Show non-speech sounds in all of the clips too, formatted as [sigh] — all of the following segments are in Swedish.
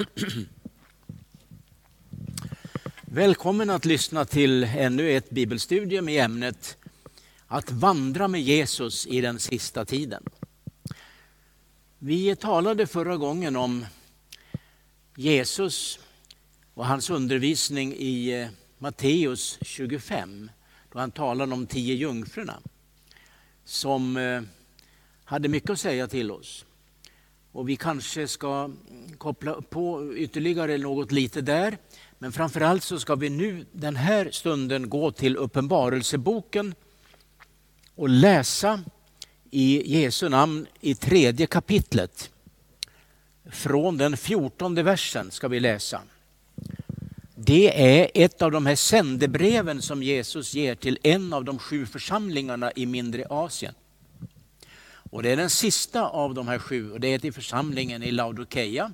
[clears throat] Välkommen att lyssna till ännu ett bibelstudium i ämnet Att vandra med Jesus i den sista tiden. Vi talade förra gången om Jesus och hans undervisning i eh, Matteus 25 då han talade om tio jungfrurna som eh, hade mycket att säga till oss. Och vi kanske ska koppla på ytterligare något lite där. Men framförallt så ska vi nu den här stunden gå till Uppenbarelseboken och läsa i Jesu namn i tredje kapitlet. Från den fjortonde versen ska vi läsa. Det är ett av de här sändebreven som Jesus ger till en av de sju församlingarna i mindre Asien. Och Det är den sista av de här sju och det är till församlingen i Laodikeia.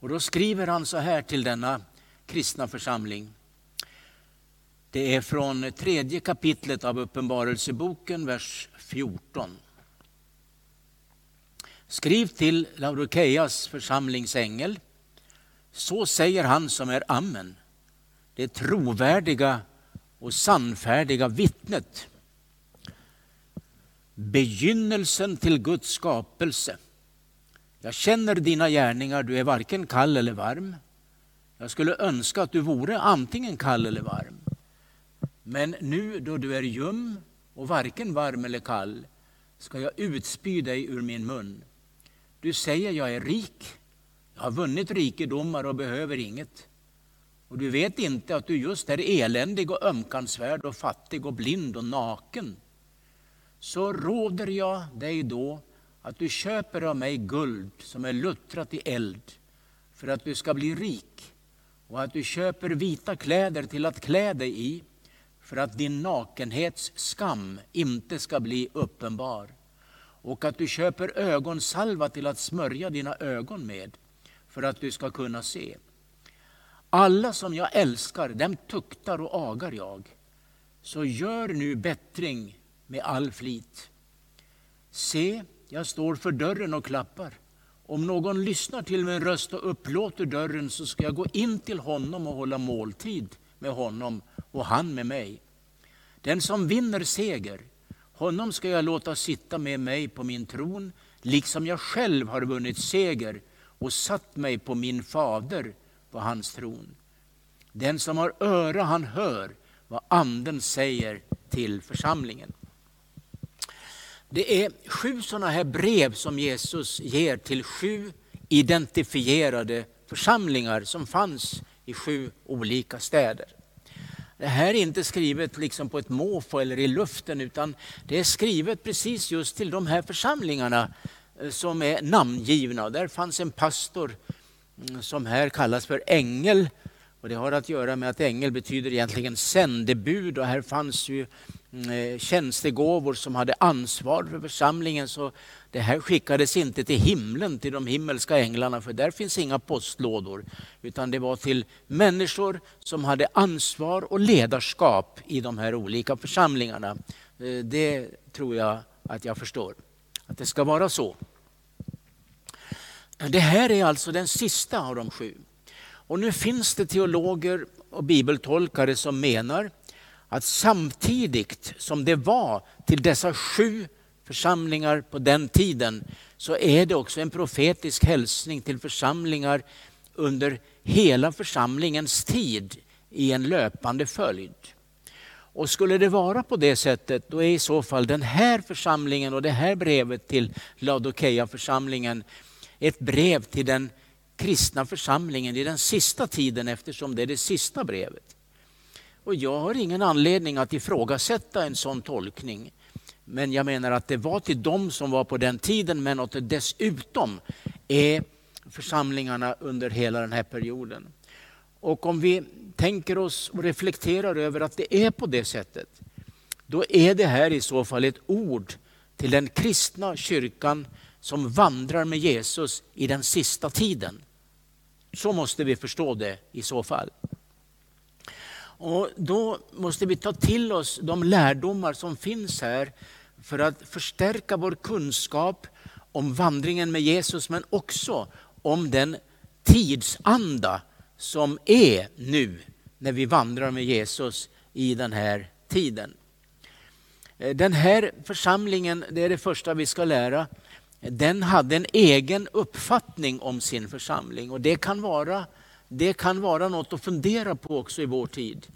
Och Då skriver han så här till denna kristna församling. Det är från tredje kapitlet av Uppenbarelseboken, vers 14. Skriv till Laodikeias församlingsängel. Så säger han som är Amen, det trovärdiga och sannfärdiga vittnet begynnelsen till Guds skapelse. Jag känner dina gärningar, du är varken kall eller varm. Jag skulle önska att du vore antingen kall eller varm. Men nu då du är ljum och varken varm eller kall ska jag utspy dig ur min mun. Du säger jag är rik, jag har vunnit rikedomar och behöver inget. Och du vet inte att du just är eländig och ömkansvärd och fattig och blind och naken så råder jag dig då att du köper av mig guld som är luttrat i eld för att du ska bli rik och att du köper vita kläder till att klä dig i för att din nakenhets skam inte ska bli uppenbar och att du köper ögonsalva till att smörja dina ögon med för att du ska kunna se. Alla som jag älskar, dem tuktar och agar jag. Så gör nu bättring med all flit. Se, jag står för dörren och klappar. Om någon lyssnar till min röst och upplåter dörren så ska jag gå in till honom och hålla måltid med honom och han med mig. Den som vinner seger, honom ska jag låta sitta med mig på min tron, liksom jag själv har vunnit seger och satt mig på min fader på hans tron. Den som har öra han hör vad anden säger till församlingen. Det är sju sådana här brev som Jesus ger till sju identifierade församlingar som fanns i sju olika städer. Det här är inte skrivet liksom på ett måfå eller i luften utan det är skrivet precis just till de här församlingarna eh, som är namngivna. Där fanns en pastor mm, som här kallas för ängel. Och det har att göra med att ängel betyder egentligen sändebud och här fanns ju Mm, eh, tjänstegåvor som hade ansvar för församlingen. Så det här skickades inte till himlen, till de himmelska änglarna, för där finns inga postlådor. Utan det var till människor som hade ansvar och ledarskap i de här olika församlingarna. Eh, det tror jag att jag förstår, att det ska vara så. Det här är alltså den sista av de sju. Och nu finns det teologer och bibeltolkare som menar att samtidigt som det var till dessa sju församlingar på den tiden så är det också en profetisk hälsning till församlingar under hela församlingens tid i en löpande följd. Och skulle det vara på det sättet, då är i så fall den här församlingen och det här brevet till Laodikeia-församlingen ett brev till den kristna församlingen i den sista tiden eftersom det är det sista brevet. Och jag har ingen anledning att ifrågasätta en sån tolkning. Men jag menar att det var till dem som var på den tiden, men att det dessutom är församlingarna under hela den här perioden. Och om vi tänker oss och reflekterar över att det är på det sättet, då är det här i så fall ett ord till den kristna kyrkan som vandrar med Jesus i den sista tiden. Så måste vi förstå det i så fall. Och då måste vi ta till oss de lärdomar som finns här för att förstärka vår kunskap om vandringen med Jesus men också om den tidsanda som är nu när vi vandrar med Jesus i den här tiden. Eh, den här församlingen, det är det första vi ska lära, den hade en egen uppfattning om sin församling och det kan vara, det kan vara något att fundera på också i vår tid.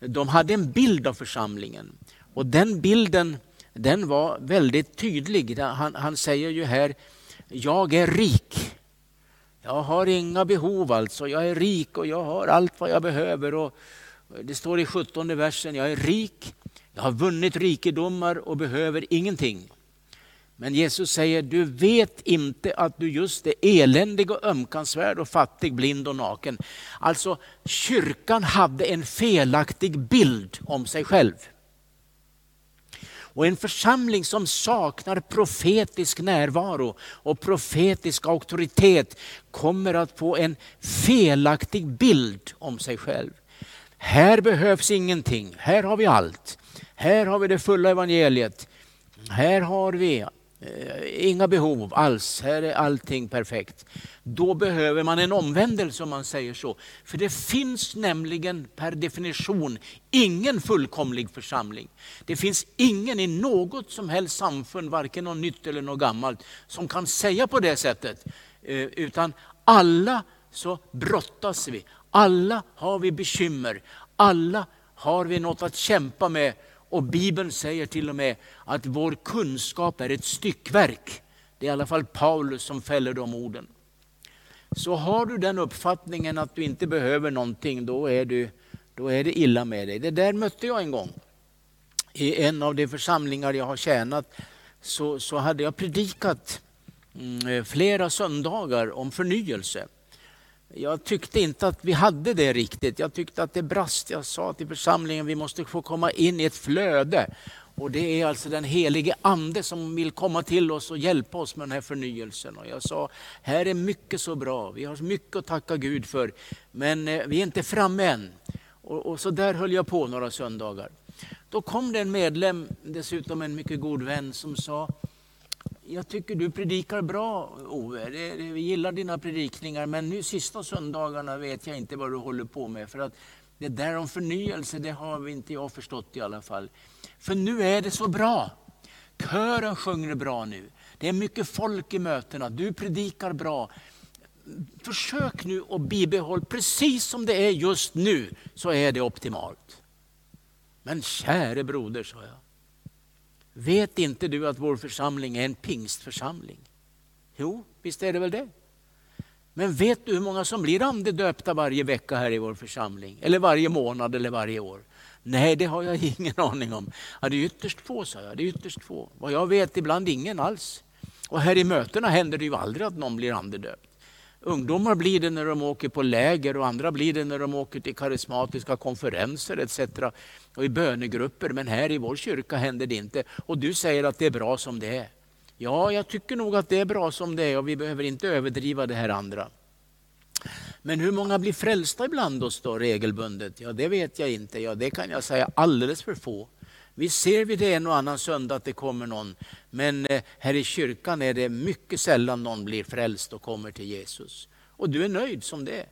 De hade en bild av församlingen och den bilden den var väldigt tydlig. Han, han säger ju här, jag är rik. Jag har inga behov alltså, jag är rik och jag har allt vad jag behöver. Och det står i 17 versen, jag är rik, jag har vunnit rikedomar och behöver ingenting. Men Jesus säger, du vet inte att du just är eländig och ömkansvärd och fattig, blind och naken. Alltså kyrkan hade en felaktig bild om sig själv. Och en församling som saknar profetisk närvaro och profetisk auktoritet kommer att få en felaktig bild om sig själv. Här behövs ingenting, här har vi allt. Här har vi det fulla evangeliet. Här har vi Eh, inga behov alls, här är allting perfekt. Då behöver man en omvändelse om man säger så. För det finns nämligen per definition ingen fullkomlig församling. Det finns ingen i något som helst samfund, varken något nytt eller något gammalt, som kan säga på det sättet. Eh, utan alla så brottas vi, alla har vi bekymmer, alla har vi något att kämpa med. Och Bibeln säger till och med att vår kunskap är ett styckverk. Det är i alla fall Paulus som fäller de orden. Så har du den uppfattningen att du inte behöver någonting, då är, du, då är det illa med dig. Det där mötte jag en gång. I en av de församlingar jag har tjänat så, så hade jag predikat mm, eh, flera söndagar om förnyelse. Jag tyckte inte att vi hade det riktigt. Jag tyckte att det brast. Jag sa till församlingen vi måste få komma in i ett flöde. Och Det är alltså den helige Ande som vill komma till oss och hjälpa oss med den här förnyelsen. Och jag sa, här är mycket så bra, vi har mycket att tacka Gud för, men eh, vi är inte framme än. Och, och så där höll jag på några söndagar. Då kom det en medlem, dessutom en mycket god vän, som sa, jag tycker du predikar bra Ove, vi gillar dina predikningar men nu sista söndagarna vet jag inte vad du håller på med. För att det där om förnyelse, det har inte jag förstått i alla fall. För nu är det så bra. Kören sjunger bra nu. Det är mycket folk i mötena, du predikar bra. Försök nu att bibehålla precis som det är just nu, så är det optimalt. Men käre broder, sa jag. Vet inte du att vår församling är en pingstförsamling? Jo, visst är det väl det. Men vet du hur många som blir andedöpta varje vecka här i vår församling? Eller varje månad eller varje år? Nej, det har jag [laughs] ingen aning om. Ja, det är ytterst få, sa jag. Det är ytterst få. Vad jag vet, ibland ingen alls. Och här i mötena händer det ju aldrig att någon blir andedöpt. Ungdomar blir det när de åker på läger och andra blir det när de åker till karismatiska konferenser etc. Och i bönegrupper. Men här i vår kyrka händer det inte. Och du säger att det är bra som det är. Ja, jag tycker nog att det är bra som det är och vi behöver inte överdriva det här andra. Men hur många blir frälsta ibland oss då regelbundet? Ja, det vet jag inte. Ja, det kan jag säga alldeles för få. Vi ser vid det en och annan söndag att det kommer någon. Men eh, här i kyrkan är det mycket sällan någon blir frälst och kommer till Jesus. Och du är nöjd som det är.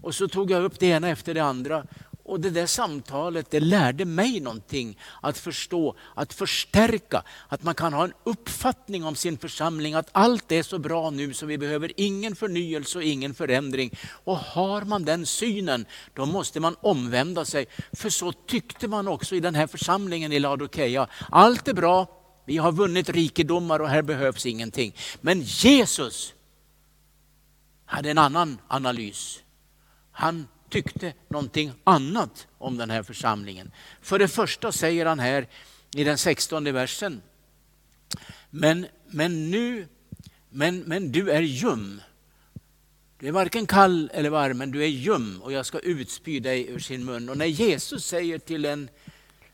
Och så tog jag upp det ena efter det andra. Och det där samtalet det lärde mig någonting. Att förstå, att förstärka, att man kan ha en uppfattning om sin församling. Att allt är så bra nu så vi behöver ingen förnyelse och ingen förändring. Och har man den synen, då måste man omvända sig. För så tyckte man också i den här församlingen i Laodikeia. Allt är bra, vi har vunnit rikedomar och här behövs ingenting. Men Jesus hade en annan analys. Han tyckte någonting annat om den här församlingen. För det första säger han här i den 16 versen. Men, men nu, men, men du är ljum. Du är varken kall eller varm, men du är ljum och jag ska utspy dig ur sin mun. Och när Jesus säger till en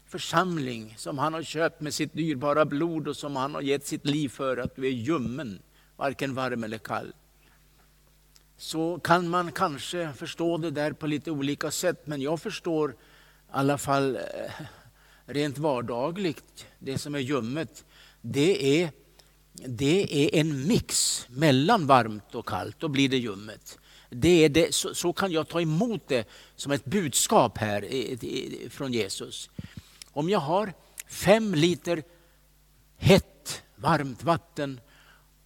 församling som han har köpt med sitt dyrbara blod och som han har gett sitt liv för, att du är ljummen, varken varm eller kall så kan man kanske förstå det där på lite olika sätt. Men jag förstår i alla fall eh, rent vardagligt, det som är ljummet, det är det är en mix mellan varmt och kallt, då blir det ljummet. Det är det, så, så, kan jag ta emot det som ett budskap här från Jesus. Om jag har fem liter hett, varmt vatten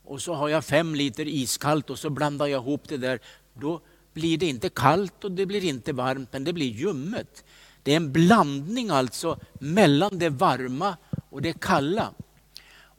och så har jag fem liter iskallt och så blandar jag ihop det där. Då blir det inte kallt och det blir inte varmt, men det blir ljummet. Det är en blandning alltså mellan det varma och det kalla.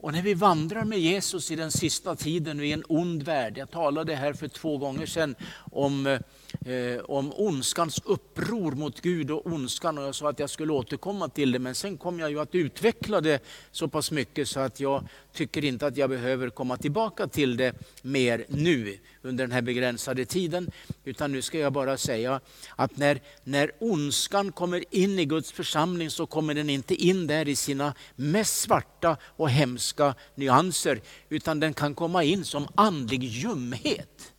Och när vi vandrar med Jesus i den sista tiden i en ond värld, jag talade här för två gånger sedan om, eh, eh, om ondskans uppror mot Gud och ondskan och jag sa att jag skulle återkomma till det men sen kom jag ju att utveckla det så pass mycket så att jag tycker inte att jag behöver komma tillbaka till det mer nu under den här begränsade tiden. Utan nu ska jag bara säga att när, när ondskan kommer in i Guds församling så kommer den inte in där i sina mest svarta och hemska nyanser. Utan den kan komma in som andlig ljumhet.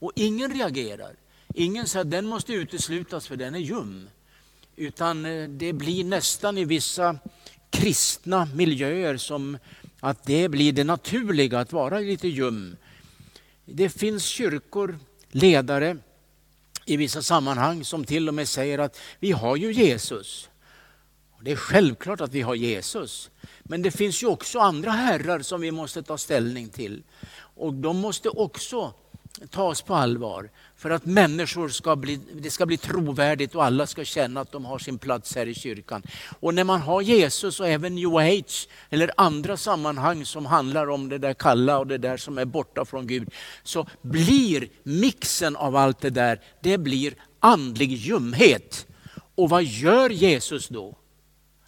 Och ingen reagerar. Ingen säger att den måste uteslutas för den är ljum. Utan eh, det blir nästan i vissa kristna miljöer som att det blir det naturliga att vara lite ljum. Det finns kyrkor, ledare i vissa sammanhang som till och med säger att vi har ju Jesus. Det är självklart att vi har Jesus. Men det finns ju också andra herrar som vi måste ta ställning till. Och de måste också tas på allvar för att människor ska bli, det ska bli trovärdigt och alla ska känna att de har sin plats här i kyrkan. Och när man har Jesus och även New Age eller andra sammanhang som handlar om det där kalla och det där som är borta från Gud, så blir mixen av allt det där, det blir andlig ljumhet. Och vad gör Jesus då?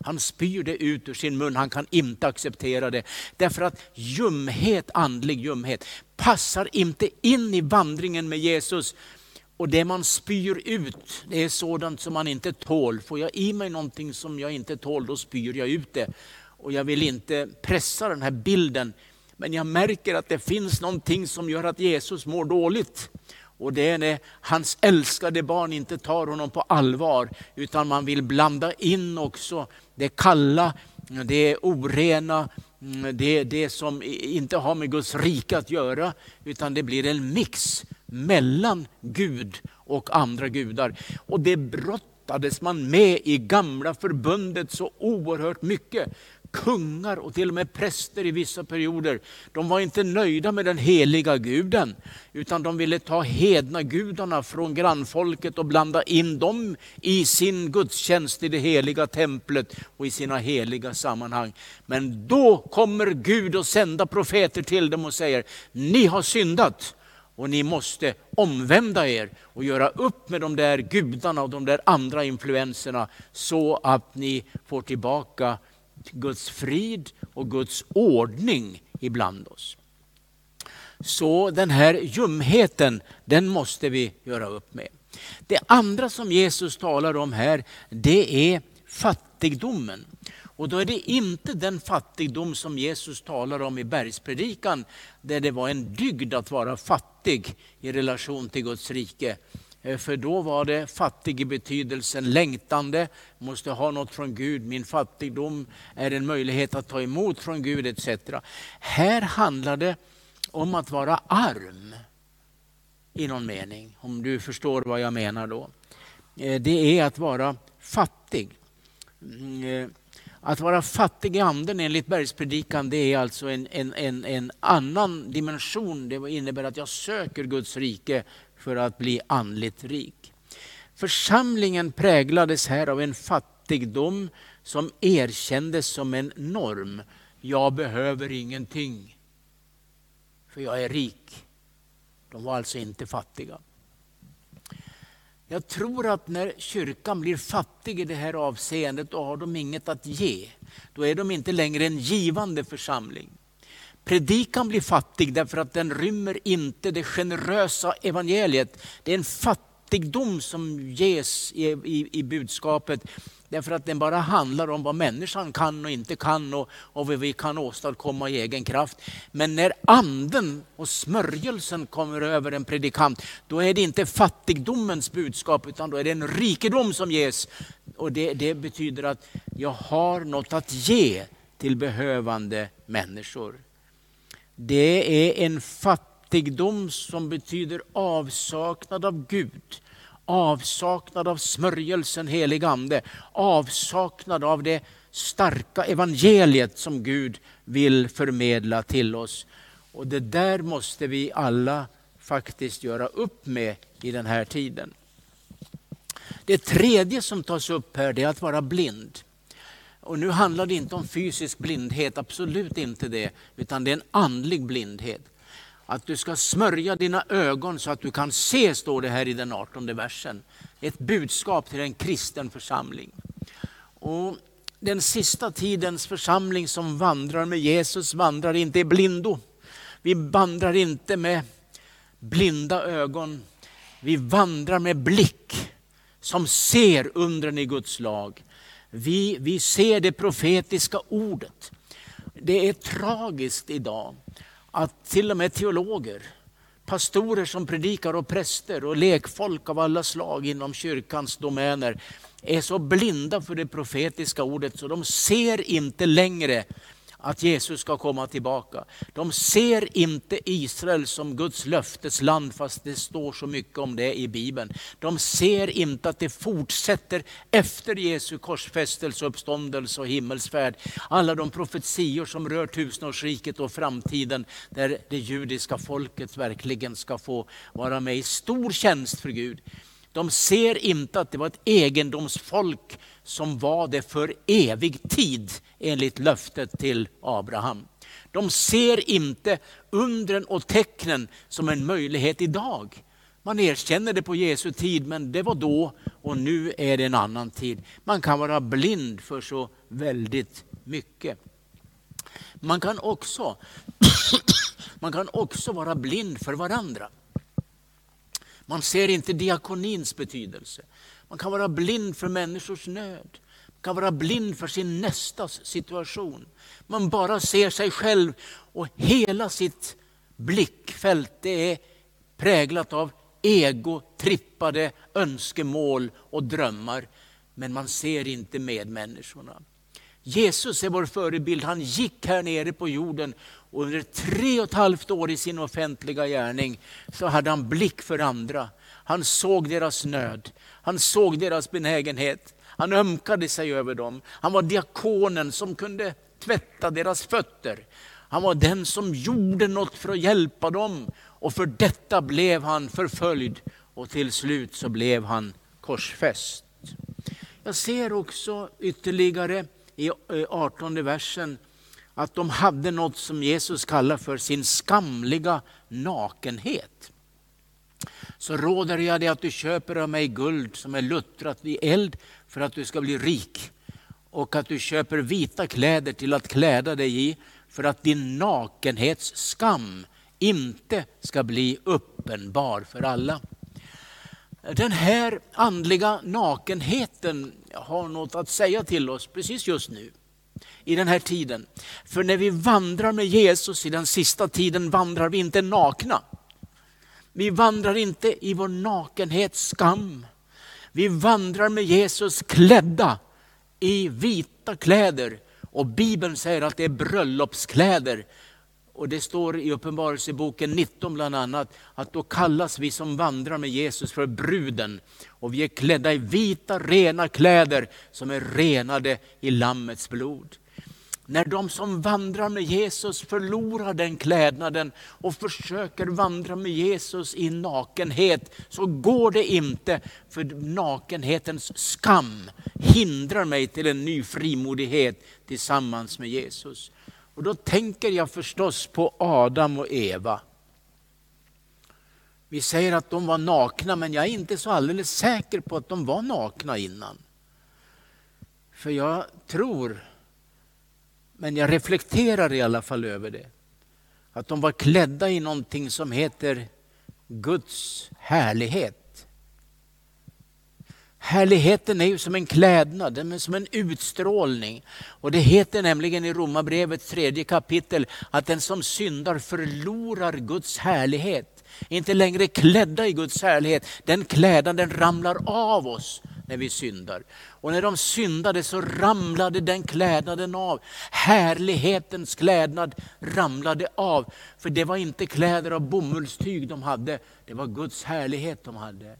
Han spyr det ut ur sin mun, han kan inte acceptera det. Därför att ljumhet, andlig ljumhet, passar inte in i vandringen med Jesus. Och det man spyr ut, det är sådant som man inte tål. Får jag i mig någonting som jag inte tål, då spyr jag ut det. Och jag vill inte pressa den här bilden, men jag märker att det finns någonting som gör att Jesus mår dåligt. Och det är när hans älskade barn inte tar honom på allvar, utan man vill blanda in också det kalla, det orena, mm, det, det som inte har med Guds rike att göra, utan det blir en mix mellan Gud och andra gudar. Och det brottades man med i gamla förbundet så oerhört mycket kungar och till och med präster i vissa perioder, de var inte nöjda med den heliga guden, utan de ville ta hedna gudarna från grannfolket och blanda in dem i sin gudstjänst i det heliga templet och i sina heliga sammanhang. Men då kommer Gud och sända profeter till dem och säger, ni har syndat och ni måste omvända er och göra upp med de där gudarna och de där andra influenserna så att ni får tillbaka Guds frid och Guds ordning ibland oss. Så den här ljumheten, den måste vi göra upp med. Det andra som Jesus talar om här, det är fattigdomen. Och då är det inte den fattigdom som Jesus talar om i bergspredikan, där det var en dygd att vara fattig i relation till Guds rike. Eh, för då var det fattig i betydelsen längtande, måste ha något från Gud, min fattigdom är en möjlighet att ta emot från Gud etc. Här handlar det om att vara arm i någon mening, om du förstår vad jag menar då. Eh, det är att vara fattig. Mm, eh, att vara fattig i anden enligt bergspredikan det är alltså en, en, en, en annan dimension. Det innebär att jag söker Guds rike för att bli andligt rik. Församlingen präglades här av en fattigdom som erkändes som en norm. Jag behöver ingenting, för jag är rik. De var alltså inte fattiga. Jag tror att när kyrkan blir fattig i det här avseendet, då har de inget att ge. Då är de inte längre en givande församling. Predikan blir fattig därför att den rymmer inte det generösa evangeliet. Det är en fattigdom som ges i, i, i budskapet. Därför att den bara handlar om vad människan kan och inte kan och, och vad vi kan åstadkomma i egen kraft. Men när anden och smörjelsen kommer över en predikant, då är det inte fattigdomens budskap utan då är det en rikedom som ges. Och det, det betyder att jag har något att ge till behövande människor. Det är en fattigdom som betyder avsaknad av Gud. Avsaknad av smörjelsen helig ande. Avsaknad av det starka evangeliet som Gud vill förmedla till oss. Och det där måste vi alla faktiskt göra upp med i den här tiden. Det tredje som tas upp här är att vara blind. Och nu handlar det inte om fysisk blindhet, absolut inte det, utan det är en andlig blindhet. Att du ska smörja dina ögon så att du kan se, står det här i den 18 versen. Ett budskap till en kristen församling. Och den sista tidens församling som vandrar med Jesus vandrar inte i blindo. Vi vandrar inte med blinda ögon. Vi vandrar med blick som ser undren i Guds lag. Vi, vi ser det profetiska ordet. Det är tragiskt idag att till och med teologer, pastorer som predikar och präster och lekfolk av alla slag inom kyrkans domäner är så blinda för det profetiska ordet så de ser inte längre att Jesus ska komma tillbaka. De ser inte Israel som Guds löftesland fast det står så mycket om det i Bibeln. De ser inte att det fortsätter efter Jesu korsfästelse, uppståndelse och himmelsfärd. Alla de profetior som rör tusenårsriket och framtiden där det judiska folket verkligen ska få vara med i stor tjänst för Gud. De ser inte att det var ett egendomsfolk som var det för evig tid enligt löftet till Abraham. De ser inte undren och tecknen som en möjlighet idag. Man erkänner det på Jesu tid, men det var då och nu är det en annan tid. Man kan vara blind för så väldigt mycket. Man kan också, [coughs] man kan också vara blind för varandra. Man ser inte diakonins betydelse. Man kan vara blind för människors nöd. Man kan vara blind för sin nästas situation. Man bara ser sig själv och hela sitt blickfält det är präglat av egotrippade önskemål och drömmar. Men man ser inte medmänniskorna. Jesus är vår förebild. Han gick här nere på jorden och under tre och ett halvt år i sin offentliga gärning så hade han blick för andra. Han såg deras nöd, han såg deras benägenhet, han ömkade sig över dem. Han var diakonen som kunde tvätta deras fötter. Han var den som gjorde något för att hjälpa dem och för detta blev han förföljd och till slut så blev han korsfäst. Jag ser också ytterligare i eh, 18 versen att de hade något som Jesus kallar för sin skamliga nakenhet. Så råder jag dig att du köper av mig guld som är luttrat vid eld för att du ska bli rik och att du köper vita kläder till att kläda dig i för att din nakenhets skam inte ska bli uppenbar för alla. Den här andliga nakenheten har något att säga till oss precis just nu i den här tiden. För när vi vandrar med Jesus i den sista tiden vandrar vi inte nakna. Vi vandrar inte i vår nakenhets skam. Vi vandrar med Jesus klädda i vita kläder. Och Bibeln säger att det är bröllopskläder. Och det står i Uppenbarelseboken 19 bland annat att då kallas vi som vandrar med Jesus för bruden. Och vi är klädda i vita rena kläder som är renade i Lammets blod. När de som vandrar med Jesus förlorar den klädnaden och försöker vandra med Jesus i nakenhet så går det inte för nakenhetens skam hindrar mig till en ny frimodighet tillsammans med Jesus. Och då tänker jag förstås på Adam och Eva. Vi säger att de var nakna men jag är inte så alldeles säker på att de var nakna innan. För jag tror men jag reflekterar i alla fall över det. Att de var klädda i någonting som heter Guds härlighet. Härligheten är ju som en klädnad, den är som en utstrålning. Och det heter nämligen i Romarbrevets tredje kapitel att den som syndar förlorar Guds härlighet. Inte längre klädda i Guds härlighet, den klädnaden ramlar av oss när vi syndar. Och när de syndade så ramlade den klädnaden av. Härlighetens klädnad ramlade av. För det var inte kläder av bomullstyg de hade, det var Guds härlighet de hade.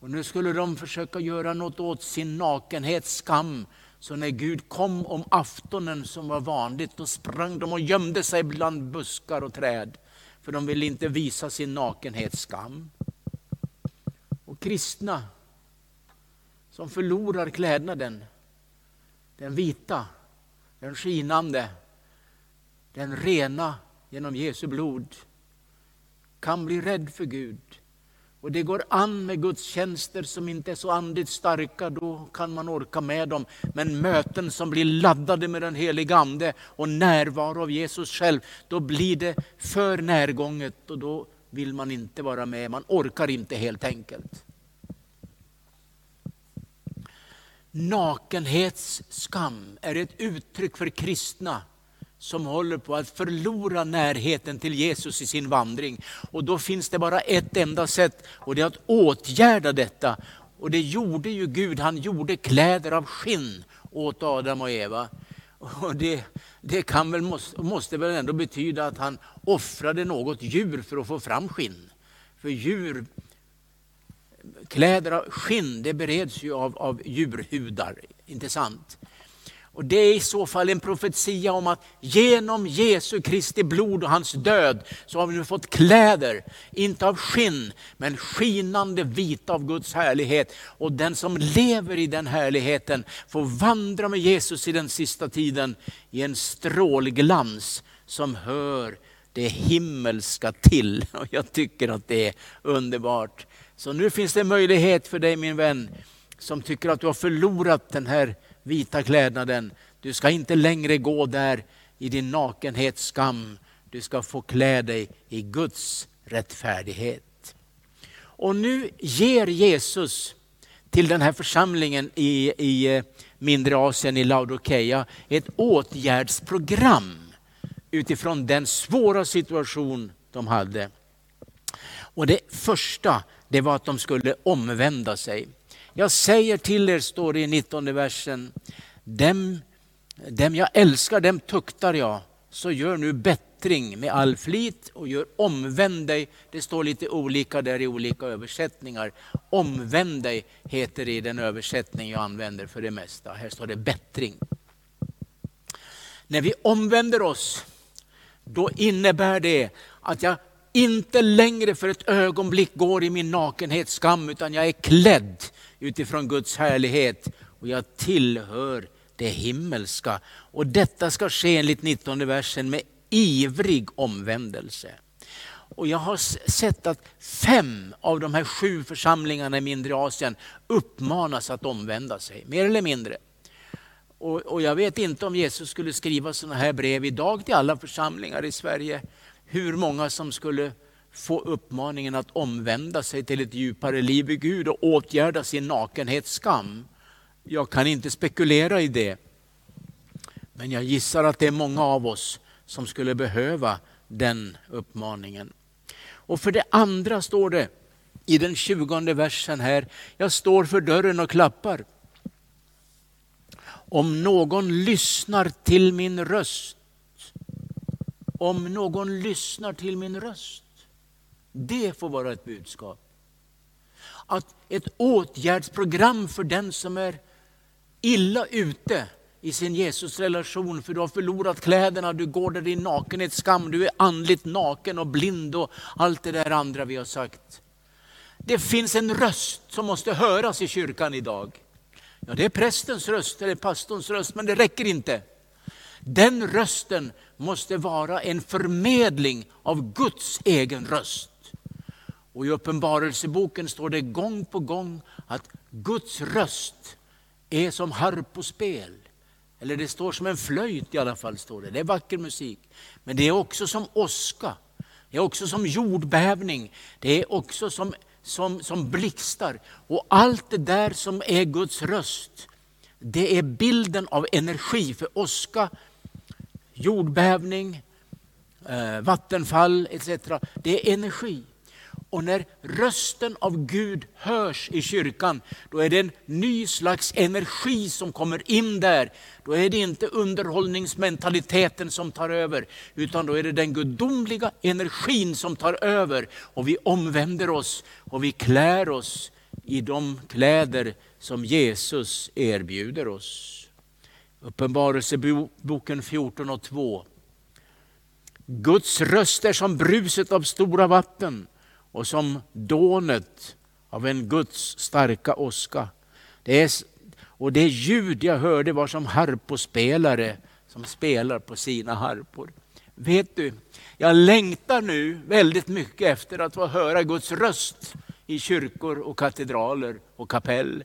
Och nu skulle de försöka göra något åt sin nakenhets skam. Så när Gud kom om aftonen som var vanligt, då sprang de och gömde sig bland buskar och träd. För de ville inte visa sin nakenhets skam. Kristna som förlorar klädnaden, den vita, den skinande, den rena genom Jesu blod, kan bli rädd för Gud och det går an med gudstjänster som inte är så andligt starka, då kan man orka med dem. Men möten som blir laddade med den heliga Ande och närvaro av Jesus själv, då blir det för närgånget och då vill man inte vara med. Man orkar inte helt enkelt. Nakenhetsskam är ett uttryck för kristna som håller på att förlora närheten till Jesus i sin vandring. Och då finns det bara ett enda sätt och det är att åtgärda detta. Och det gjorde ju Gud, han gjorde kläder av skinn åt Adam och Eva. Och det, det kan väl, måste, måste väl ändå betyda att han offrade något djur för att få fram skinn. För djur, kläder av skinn, det bereds ju av, av djurhudar, inte sant? Och Det är i så fall en profetia om att genom Jesu Kristi blod och hans död så har vi nu fått kläder, inte av skinn, men skinande vita av Guds härlighet. Och den som lever i den härligheten får vandra med Jesus i den sista tiden i en strålglans som hör det himmelska till. [laughs] Och Jag tycker att det är underbart. Så nu finns det möjlighet för dig min vän, som tycker att du har förlorat den här vita klädnaden. Du ska inte längre gå där i din nakenhets skam. Du ska få klä dig i Guds rättfärdighet. Och nu ger Jesus till den här församlingen i, i eh, mindre Asien, i Laodikeia, ett åtgärdsprogram utifrån den svåra situation de hade. Och Det första det var att de skulle omvända sig. Jag säger till er, står det i 19 versen, dem, dem jag älskar, dem tuktar jag. Så gör nu bättring med all flit och gör omvänd dig. Det står lite olika där i olika översättningar. Omvänd dig heter det i den översättning jag använder för det mesta. Här står det bättring. När vi omvänder oss, då innebär det att jag inte längre för ett ögonblick går i min nakenhet skam, utan jag är klädd utifrån Guds härlighet och jag tillhör det himmelska. Och detta ska ske enligt 19 versen med ivrig omvändelse. Och jag har sett att fem av de här sju församlingarna i mindre Asien uppmanas att omvända sig, mer eller mindre. Och, och jag vet inte om Jesus skulle skriva sådana här brev idag till alla församlingar i Sverige, hur många som skulle få uppmaningen att omvända sig till ett djupare liv i Gud och åtgärda sin nakenhetsskam. Jag kan inte spekulera i det. Men jag gissar att det är många av oss som skulle behöva den uppmaningen. Och för det andra står det i den tjugonde versen här, jag står för dörren och klappar. Om någon lyssnar till min röst, om någon lyssnar till min röst, det får vara ett budskap. Att ett åtgärdsprogram för den som är illa ute i sin Jesusrelation, för du har förlorat kläderna, du går där i nakenhetsskam, du är andligt naken och blind och allt det där andra vi har sagt. Det finns en röst som måste höras i kyrkan idag. Ja, det är prästens röst eller pastorns röst, men det räcker inte. Den rösten måste vara en förmedling av Guds egen röst. Och I Uppenbarelseboken står det gång på gång att Guds röst är som harpospel. Eller det står som en flöjt i alla fall. står Det Det är vacker musik. Men det är också som åska. Det är också som jordbävning. Det är också som, som, som blixtar. Och allt det där som är Guds röst, det är bilden av energi. För åska, jordbävning, eh, vattenfall etc. Det är energi. Och när rösten av Gud hörs i kyrkan, då är det en ny slags energi som kommer in där. Då är det inte underhållningsmentaliteten som tar över, utan då är det den gudomliga energin som tar över. Och vi omvänder oss och vi klär oss i de kläder som Jesus erbjuder oss. Uppenbarelseboken 14 och 2. Guds röst är som bruset av stora vatten och som dånet av en Guds starka åska. Det är, och det ljud jag hörde var som harpospelare som spelar på sina harpor. Vet du, jag längtar nu väldigt mycket efter att få höra Guds röst i kyrkor och katedraler och kapell.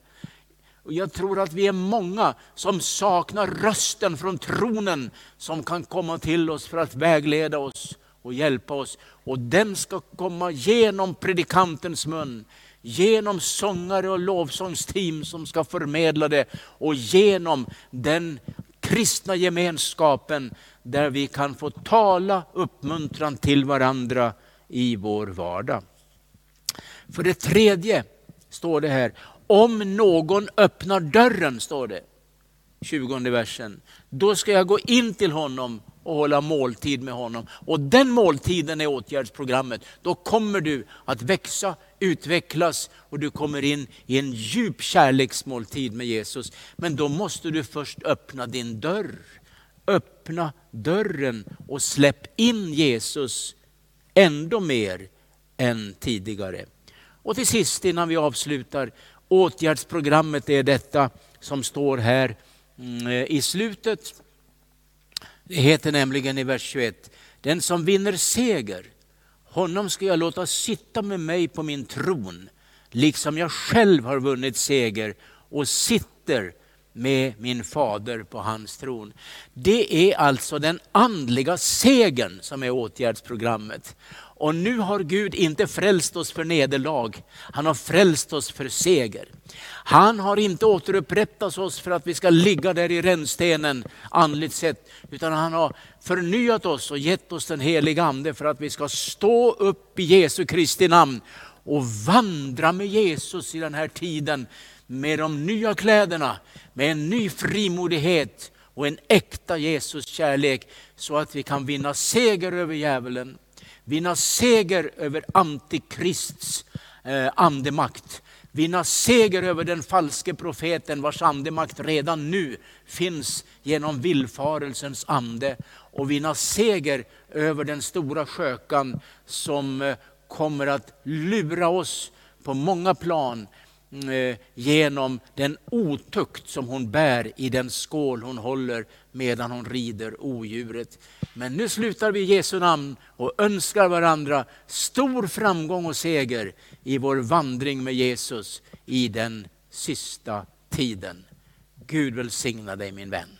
Och jag tror att vi är många som saknar rösten från tronen som kan komma till oss för att vägleda oss och hjälpa oss. Och den ska komma genom predikantens mun, genom sångare och lovsångsteam som ska förmedla det och genom den kristna gemenskapen där vi kan få tala uppmuntran till varandra i vår vardag. För det tredje står det här, om någon öppnar dörren, står det, 20 versen, då ska jag gå in till honom och hålla måltid med honom. Och den måltiden är åtgärdsprogrammet. Då kommer du att växa, utvecklas och du kommer in i en djup kärleksmåltid med Jesus. Men då måste du först öppna din dörr. Öppna dörren och släpp in Jesus ändå mer än tidigare. Och till sist innan vi avslutar, åtgärdsprogrammet är detta som står här mm, eh, i slutet. Det heter nämligen i vers 21, den som vinner seger, honom ska jag låta sitta med mig på min tron, liksom jag själv har vunnit seger och sitter med min fader på hans tron. Det är alltså den andliga segern som är åtgärdsprogrammet. Och nu har Gud inte frälst oss för nederlag, han har frälst oss för seger. Han har inte återupprättat oss för att vi ska ligga där i rännstenen andligt sett, utan han har förnyat oss och gett oss den heliga ande för att vi ska stå upp i Jesu Kristi namn och vandra med Jesus i den här tiden med de nya kläderna, med en ny frimodighet och en äkta Jesus kärlek så att vi kan vinna seger över djävulen vinna seger över antikrists eh, andemakt. Vinna seger över den falske profeten vars andemakt redan nu finns genom villfarelsens ande. Och vinna seger över den stora skökan som eh, kommer att lura oss på många plan Eh, genom den otukt som hon bär i den skål hon håller medan hon rider odjuret. Men nu slutar vi i Jesu namn och önskar varandra stor framgång och seger i vår vandring med Jesus i den sista tiden. Gud välsigna dig min vän.